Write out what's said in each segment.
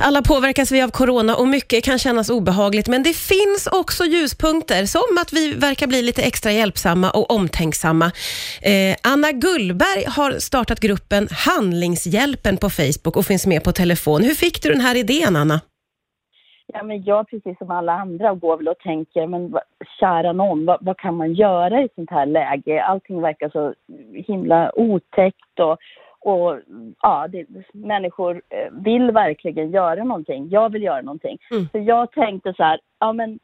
Alla påverkas vi av corona och mycket kan kännas obehagligt, men det finns också ljuspunkter, som att vi verkar bli lite extra hjälpsamma och omtänksamma. Eh, Anna Gullberg har startat gruppen Handlingshjälpen på Facebook och finns med på telefon. Hur fick du den här idén, Anna? Ja, men jag, precis som alla andra, går väl och tänker, men kära någon, vad, vad kan man göra i ett sånt här läge? Allting verkar så himla otäckt och, och ja, det, människor eh, vill verkligen göra någonting. Jag vill göra någonting. Mm. Så jag tänkte så här, ja men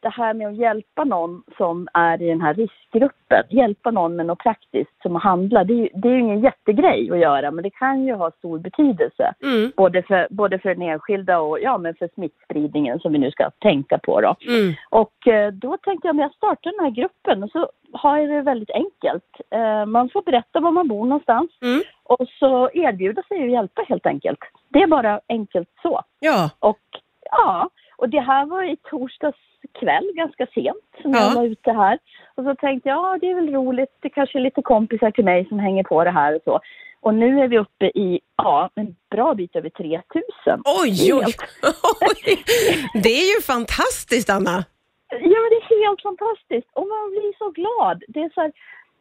det här med att hjälpa någon som är i den här riskgruppen, hjälpa någon med något praktiskt som att handla, det är, ju- det är ju ingen jättegrej att göra, men det kan ju ha stor betydelse. Mm. Både för, både för den enskilda och ja, men för smittspridningen som vi nu ska tänka på. Då. Mm. Och eh, då tänkte jag, men jag startar den här gruppen och så har jag det väldigt enkelt. Eh, man får berätta var man bor någonstans Mm. Och så erbjuda sig att hjälpa helt enkelt. Det är bara enkelt så. Ja, Och ja, och det här var i torsdags kväll ganska sent som Ja. jag var ute här. Och så tänkte jag, ja det är väl roligt, det kanske är lite kompisar till mig som hänger på det här och så. Och nu är vi uppe i, ja, en bra bit över 3000. oj, oj. Oj. Det är ju fantastiskt, Anna. Ja, men det är helt fantastiskt. Och man blir så glad. Det är så här,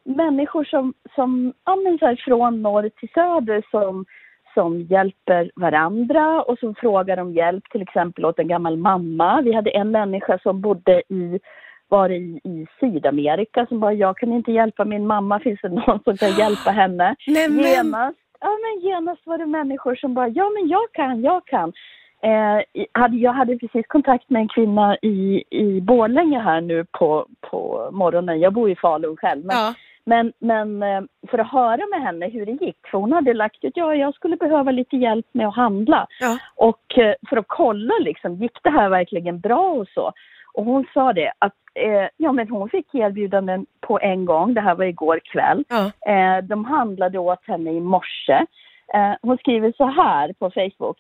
människor som, som ja, men så här, från norr till söder som, som hjälper varandra och som frågar om hjälp, till exempel åt en gammal mamma. Vi hade en människa som bodde i var i, i Sydamerika som bara, jag kan inte hjälpa min mamma, finns det någon som kan hjälpa henne? Nej, men, Genast, ja, men genast var det människor som bara, ja men jag kan, jag kan. Eh, hade, jag hade precis kontakt med en kvinna i, i Borlänge här nu på, på morgonen. Jag bor i Falun själv. Men, ja. Men, men eh, för att höra med henne hur det gick, för hon hade lagt ut, ja jag skulle behöva lite hjälp med att handla. Ja. Och eh, för att kolla liksom, gick det här verkligen bra och så? Och hon sa det att eh, ja, men hon fick erbjudanden på en gång, det här var igår kväll. Ja. Eh, de handlade åt henne i morse. Eh, hon skriver så här på Facebook.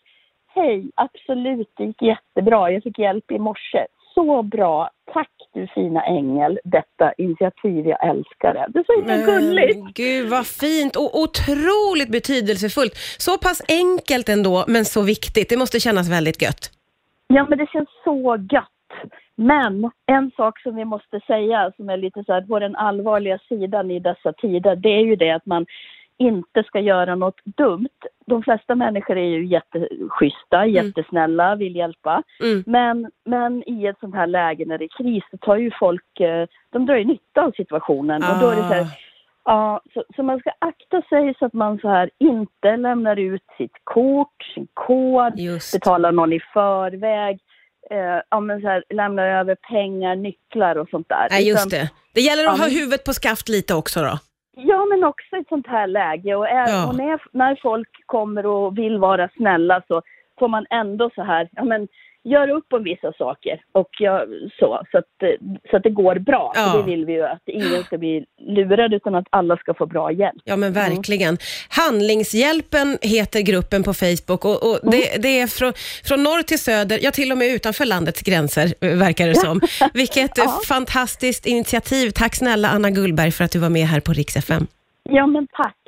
Hej, absolut, det gick jättebra. Jag fick hjälp i morse. Så bra. Tack du fina ängel. Detta initiativ, jag älskar det. Det är så himla gulligt. Gud vad fint och otroligt betydelsefullt. Så pass enkelt ändå, men så viktigt. Det måste kännas väldigt gött. Ja, men det känns så gött. Men en sak som vi måste säga som är lite så här på den allvarliga sidan i dessa tider, det är ju det att man inte ska göra något dumt. De flesta människor är ju jätteschyssta, jättesnälla, vill hjälpa. Mm. Men, men i ett sånt här läge när det är kris, så tar ju folk, eh, de drar ju nytta av situationen. Och då är det så här, Ah. Ja, så, så man ska akta sig så att man så här inte lämnar ut sitt kort, sin kod, Just. betalar någon i förväg, eh, ja, men så här, lämnar över pengar, nycklar och sånt där. Nej, just Utan- det. Det gäller att Ja, ha huvudet på skaft lite också då. Ja, men också i ett sånt här läge. Och, är, Ja. och när, när folk kommer och vill vara snälla så får man ändå så här, ja men gör upp om vissa saker och jag, så, så att, eh, så att det går bra. Ja. För det vill vi ju att ingen ska bli lurad utan att alla ska få bra hjälp. Ja, men verkligen. Handlingshjälpen heter gruppen på Facebook och, och det, det är från, från norr till söder, ja till och med utanför landets gränser eh, verkar det som. Vilket eh, Ja. fantastiskt initiativ. Tack snälla Anna Gullberg för att du var med här på Rix FM. Ja, men tack.